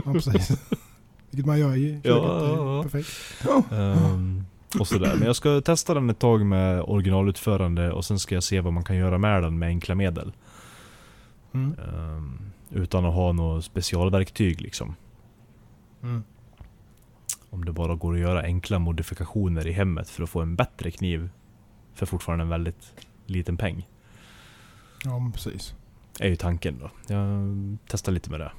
Ja precis. Vilket man gör i köket. Ja, ja. Perfekt. Ehm, och sådär. Men jag ska testa den ett tag med originalutförande och sen ska jag se vad man kan göra med den med enkla medel. Mm. Ehm, utan att ha något specialverktyg liksom. Mm. Om det bara går att göra enkla modifikationer i hemmet för att få en bättre kniv. För fortfarande en väldigt liten peng. Ja men precis. Är ju tanken då. Jag testar lite med det.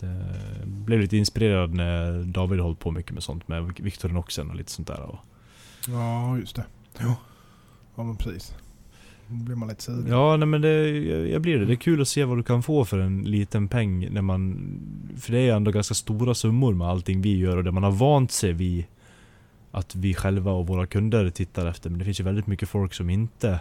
Det blev lite inspirerad när David hållit på mycket med sånt med Victorinoxen och lite sånt där. Och Ja just det. Ja. Ja men precis. Då blir man lite sugen. ja, nej men det, jag jag blir det. Det är kul att se vad du kan få för en liten peng när man... För det är ändå ganska stora summor med allting vi gör och det man har vant sig vid att vi själva och våra kunder tittar efter. Men det finns ju väldigt mycket folk som inte...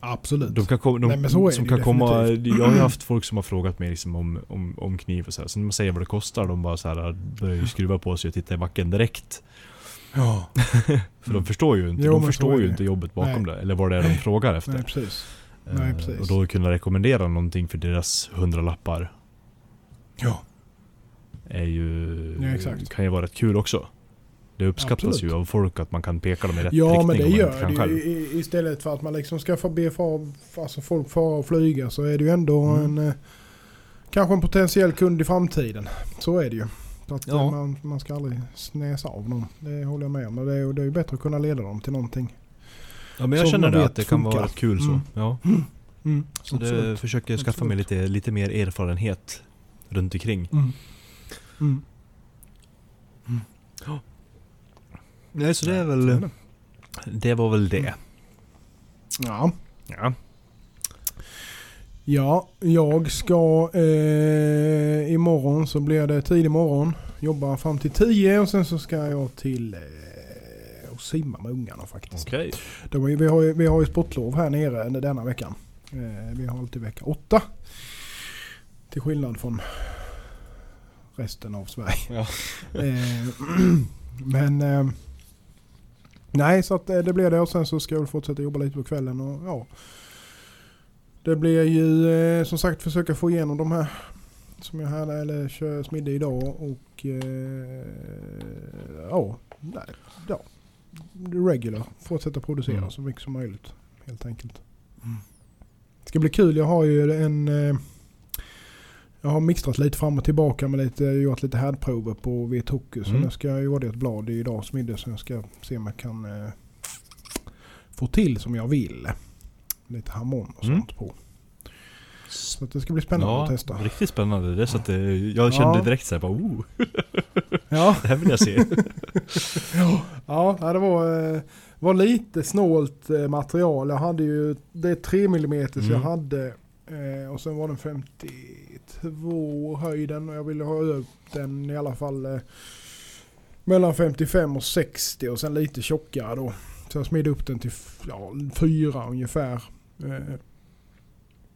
Absolut. De kan komma, de, Nej, som kan komma. Jag har ju haft folk som har frågat mig liksom om, om, om kniv och så här. Sen när man säger vad det kostar, de bara så här börjar ju skruva på sig och titta i backen direkt. Ja. För de förstår ju inte, Jo, de förstår ju inte jobbet bakom Nej. det. Eller vad det är de frågar efter. Nej precis. Nej, Eh, precis. Och då kunna rekommendera någonting för deras hundralappar Ja. är ju, Ja, exakt. kan ju vara rätt kul också. Det uppskattas Absolut. ju av folk att man kan peka dem i rätt Ja riktning men det gör det själv. ju. Istället för att man liksom ska få be för, alltså folk fara och flyga så är det ju ändå Mm. en... eh, Kanske en potentiell kund i framtiden. Så är det ju. Så att Ja. eh, man, man ska aldrig snäsa av någon. Det håller jag med om. Det är, det är ju bättre att kunna leda dem till någonting. Ja men jag känner det att det kan funkar. vara rätt kul så. Mm. Ja. Mm. Så det Absolut. försöker jag skaffa mig Absolut. lite, lite mer erfarenhet runt omkring. Mm. Mm. Nej så det är väl, det. var väl det. Ja. Ja. Ja, jag ska eh, imorgon så blir det tidig morgon. Jobbar fram till 10 och sen så ska jag till eh, och simma med ungarna faktiskt. Okej. De, vi, har vi har ju sportlov här nere denna veckan. Eh, vi har alltid vecka 8. Till skillnad från resten av Sverige. Ja. Eh, men eh, nej, så att eh, det blir det och sen så ska jag väl fortsätta jobba lite på kvällen och ja. Det blir ju eh, som sagt försöka få igenom de här som jag hade eller kör smidde idag och eh, ja, nej, ja, regular. Fortsätta producera Mm. så mycket som möjligt helt enkelt. Det ska bli kul. Jag har ju en eh, jag har mixtrat lite fram och tillbaka med lite, gjort lite härdprover på Vetoku. Så Mm. nu ska jag göra det ett blad idag smidde så jag ska se om jag kan eh, få till som jag vill. Lite harmon och Mm. sånt på. Så det ska bli spännande Ja, att testa. riktigt spännande. Det är så att det, jag kände Ja. direkt såhär bara oh, Ja, det här vill jag se. ja nej, det var, eh, var lite snålt eh, material. Jag hade ju, det är 3 mm så Mm. jag hade eh, och sen var den 52 höjden och jag ville ha upp den i alla fall eh, mellan 55 och 60 och sen lite tjockare då. Så jag smidde upp den till ja, 4 ungefär. Eh,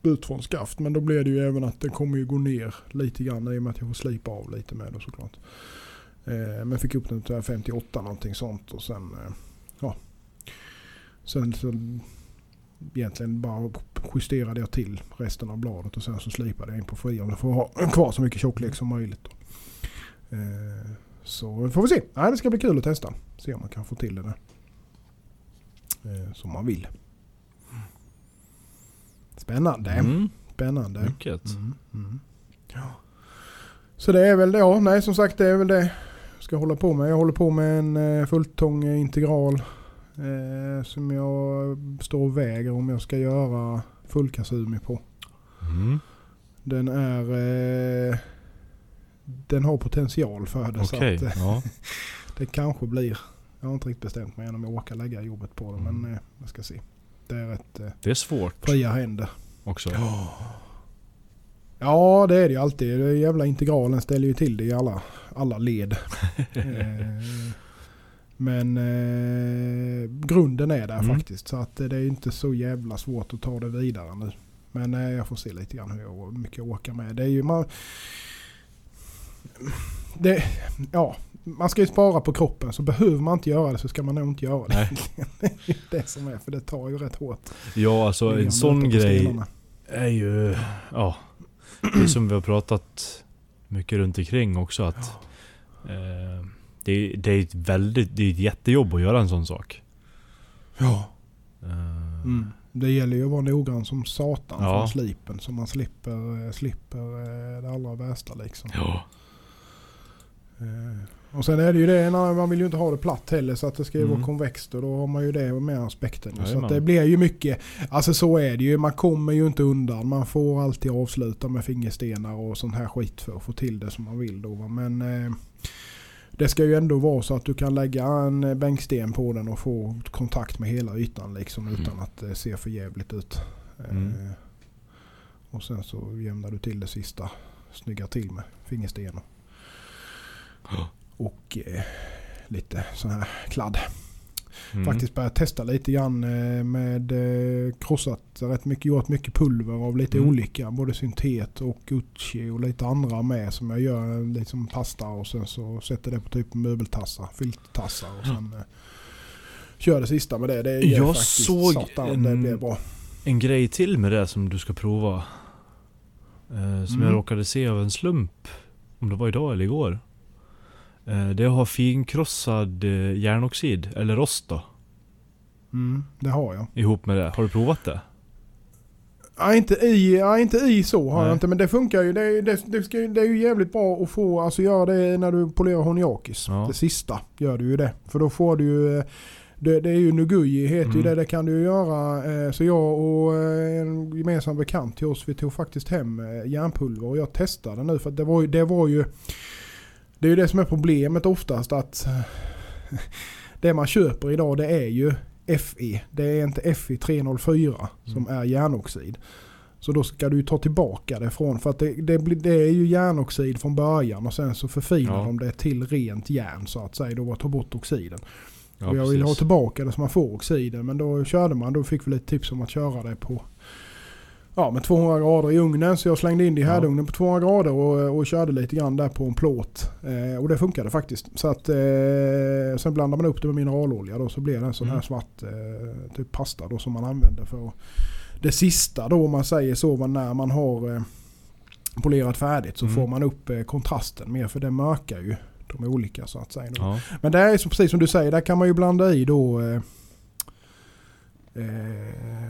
ut från skaft. Men då blev det ju även att den kommer ju gå ner lite grann i och med att jag får slipa av lite med det såklart. Eh, men fick upp den till 58 någonting sånt och sen eh, ja. Sen så egentligen bara justerade jag till resten av bladet och sen så slipade jag in på frian för att ha kvar så mycket tjocklek som möjligt. Eh, så får vi se. Nej, det ska bli kul att testa. Se om man kan få till det där. Eh, som man vill. Spännande. Mm, Spännande. mycket. Mm, mm. Ja. Så det är väl det. Ja, nej som sagt det är väl det jag ska hålla på med. Jag håller på med en eh, fulltång integral eh, som jag står och väger om jag ska göra fullkasumi på. Mm. Den är... Eh, den har potential för det. Så Okej, att, eh, ja. det kanske blir... Jag har inte riktigt bestämt mig än om jag orkar lägga jobbet på det. Mm. Men eh, jag ska se. Det är rätt eh, Det är svårt fria händer. också. Ja, det är det ju alltid. Den jävla integralen ställer ju till det i alla, alla led. eh, men eh, grunden är där Mm. faktiskt. Så att det är inte så jävla svårt att ta det vidare nu. Men eh, jag får se lite grann hur jag, mycket jag orkar med. Det är ju man... Det, ja, man ska ju spara på kroppen. Så behöver man inte göra det så ska man nog inte göra det. Nej. det är det som är. För det tar ju rätt hårt. Ja, alltså en sån grej är ju... Ja. Det som vi har pratat mycket runt omkring också att... Eh, det, det är ett väldigt... Det är ett jättejobb att göra en sån sak. Ja. Eh, Mm. Det gäller ju att vara noggrann som satan Ja. från slipen. Så man slipper, eh, slipper eh, det allra värsta liksom. Ja. Och sen är det ju det, man vill ju inte ha det platt heller så att det ska ju Mm. vara konvext och då har man ju det med aspekten. Så Jajamän. att det blir ju mycket, alltså så är det ju, man kommer ju inte undan. Man får alltid avsluta med fingerstenar och sån här skit för att få till det som man vill då. Men det ska ju ändå vara så att du kan lägga en eh, bänksten på den och få kontakt med hela ytan liksom Mm. utan att det ser för jävligt ut. Eh, Mm. Och sen så jämnar du till det sista, snyggar till med fingerstenar. Ja. Och eh, lite sån här kladd. Mm. Faktiskt börjat testa lite grann eh, med eh, krossat rätt mycket, gjort mycket pulver av lite Mm. olika. Både syntet och Gucci och lite andra med som jag gör liksom pasta och sen så sätter det på typ möbeltassar, filttassar och sen eh, kör det sista med det. Det är Jag faktiskt såg satan, det en- blir bra. En grej till med det som du ska prova. Eh, som Mm. jag råkade se av en slump. om det var idag eller igår. Eh, det är att ha finkrossad eh, järnoxid, eller rost då, Mm, det har jag. ihop med det. Har du provat det? Ja, inte i, ja, inte i så har Nej. jag inte. Men det funkar ju. Det det, det, ska, ju- det är ju jävligt bra att få, alltså göra det när du polerar honiakis. Ja. Det sista gör du ju det. För då får du ju, eh, det, det är ju Nuguji heter ju Mm. det. Det kan du ju göra. eh, Så jag och eh, en gemensam bekant till oss, vi tog faktiskt hem järnpulver och jag testade nu. För det var ju, det var ju, det är ju det som är problemet oftast att det man köper idag det är ju FE. Det är inte FE304 som är järnoxid. Så då ska du ta tillbaka det från, för att det, det, det är ju järnoxid från början och sen så förfinar Ja. de det till rent järn så att säga. Då var ta bort oxiden. Ja, och jag vill ha tillbaka det så man får oxiden. Men då körde man, då fick vi lite tips om att köra det på Ja med 200 grader i ugnen så jag slängde in det i härdugnen på 200 grader och, och körde lite grann där på en plåt. Eh, och det funkade faktiskt. Så att, eh, sen blandar man upp det med mineralolja då så blir det en sån här Mm. svart eh, typ pasta då som man använder för det sista då om man säger så när man har eh, polerat färdigt så Mm. får man upp eh, kontrasten mer för det mörkar ju de olika så att säga. Ja. Men det är precis som du säger, där kan man ju blanda i då eh,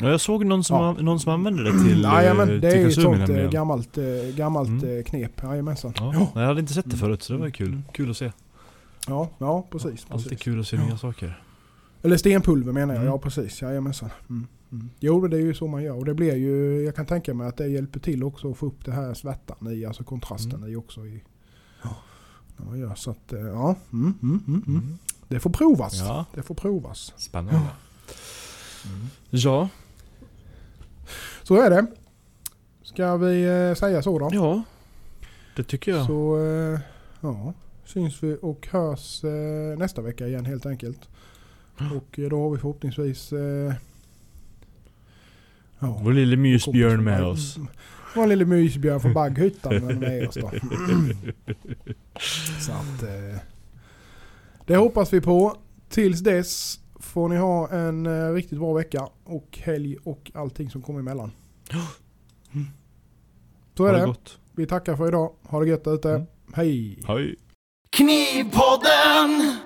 ja, jag såg någon som, Ja. an- någon som använde det till, ja, eh, det är ett sånt eh, nämligen. gammalt, eh, gammalt Mm. knep. Jajamensan. Ja. Ja. Jag hade inte sett det Mm. förut så det var kul. Mm. Kul att se. Ja, ja precis. Alltid precis. kul att se Ja. nya saker. Eller stenpulver menar jag, Mm. ja precis. Jajamensan. Mm. Mm. Jo det är ju så man gör. Och det blir ju, jag kan tänka mig att det hjälper till också att få upp det här svettan i, alltså kontrasten Mm. i också. I, när man gör så att, ja. Mm. Mm. Det får provas. Ja, Det får provas. spännande. Ja, Så är det. Ska vi eh, säga så då? ja. Det tycker jag. Så eh, ja, syns vi och hörs eh, nästa vecka igen helt enkelt. Och då har vi förhoppningsvis ja, Vår lille mysbjörn med oss. Vår lille mysbjörn från Bagghyttan är med oss då. Så att det hoppas vi på. Tills dess får ni ha en eh, riktigt bra vecka och helg och allting som kommer emellan. Så är Ha det det. gott. Vi tackar för idag. Ha det gött ute. Mm. Hej! Hej. Knivpodden!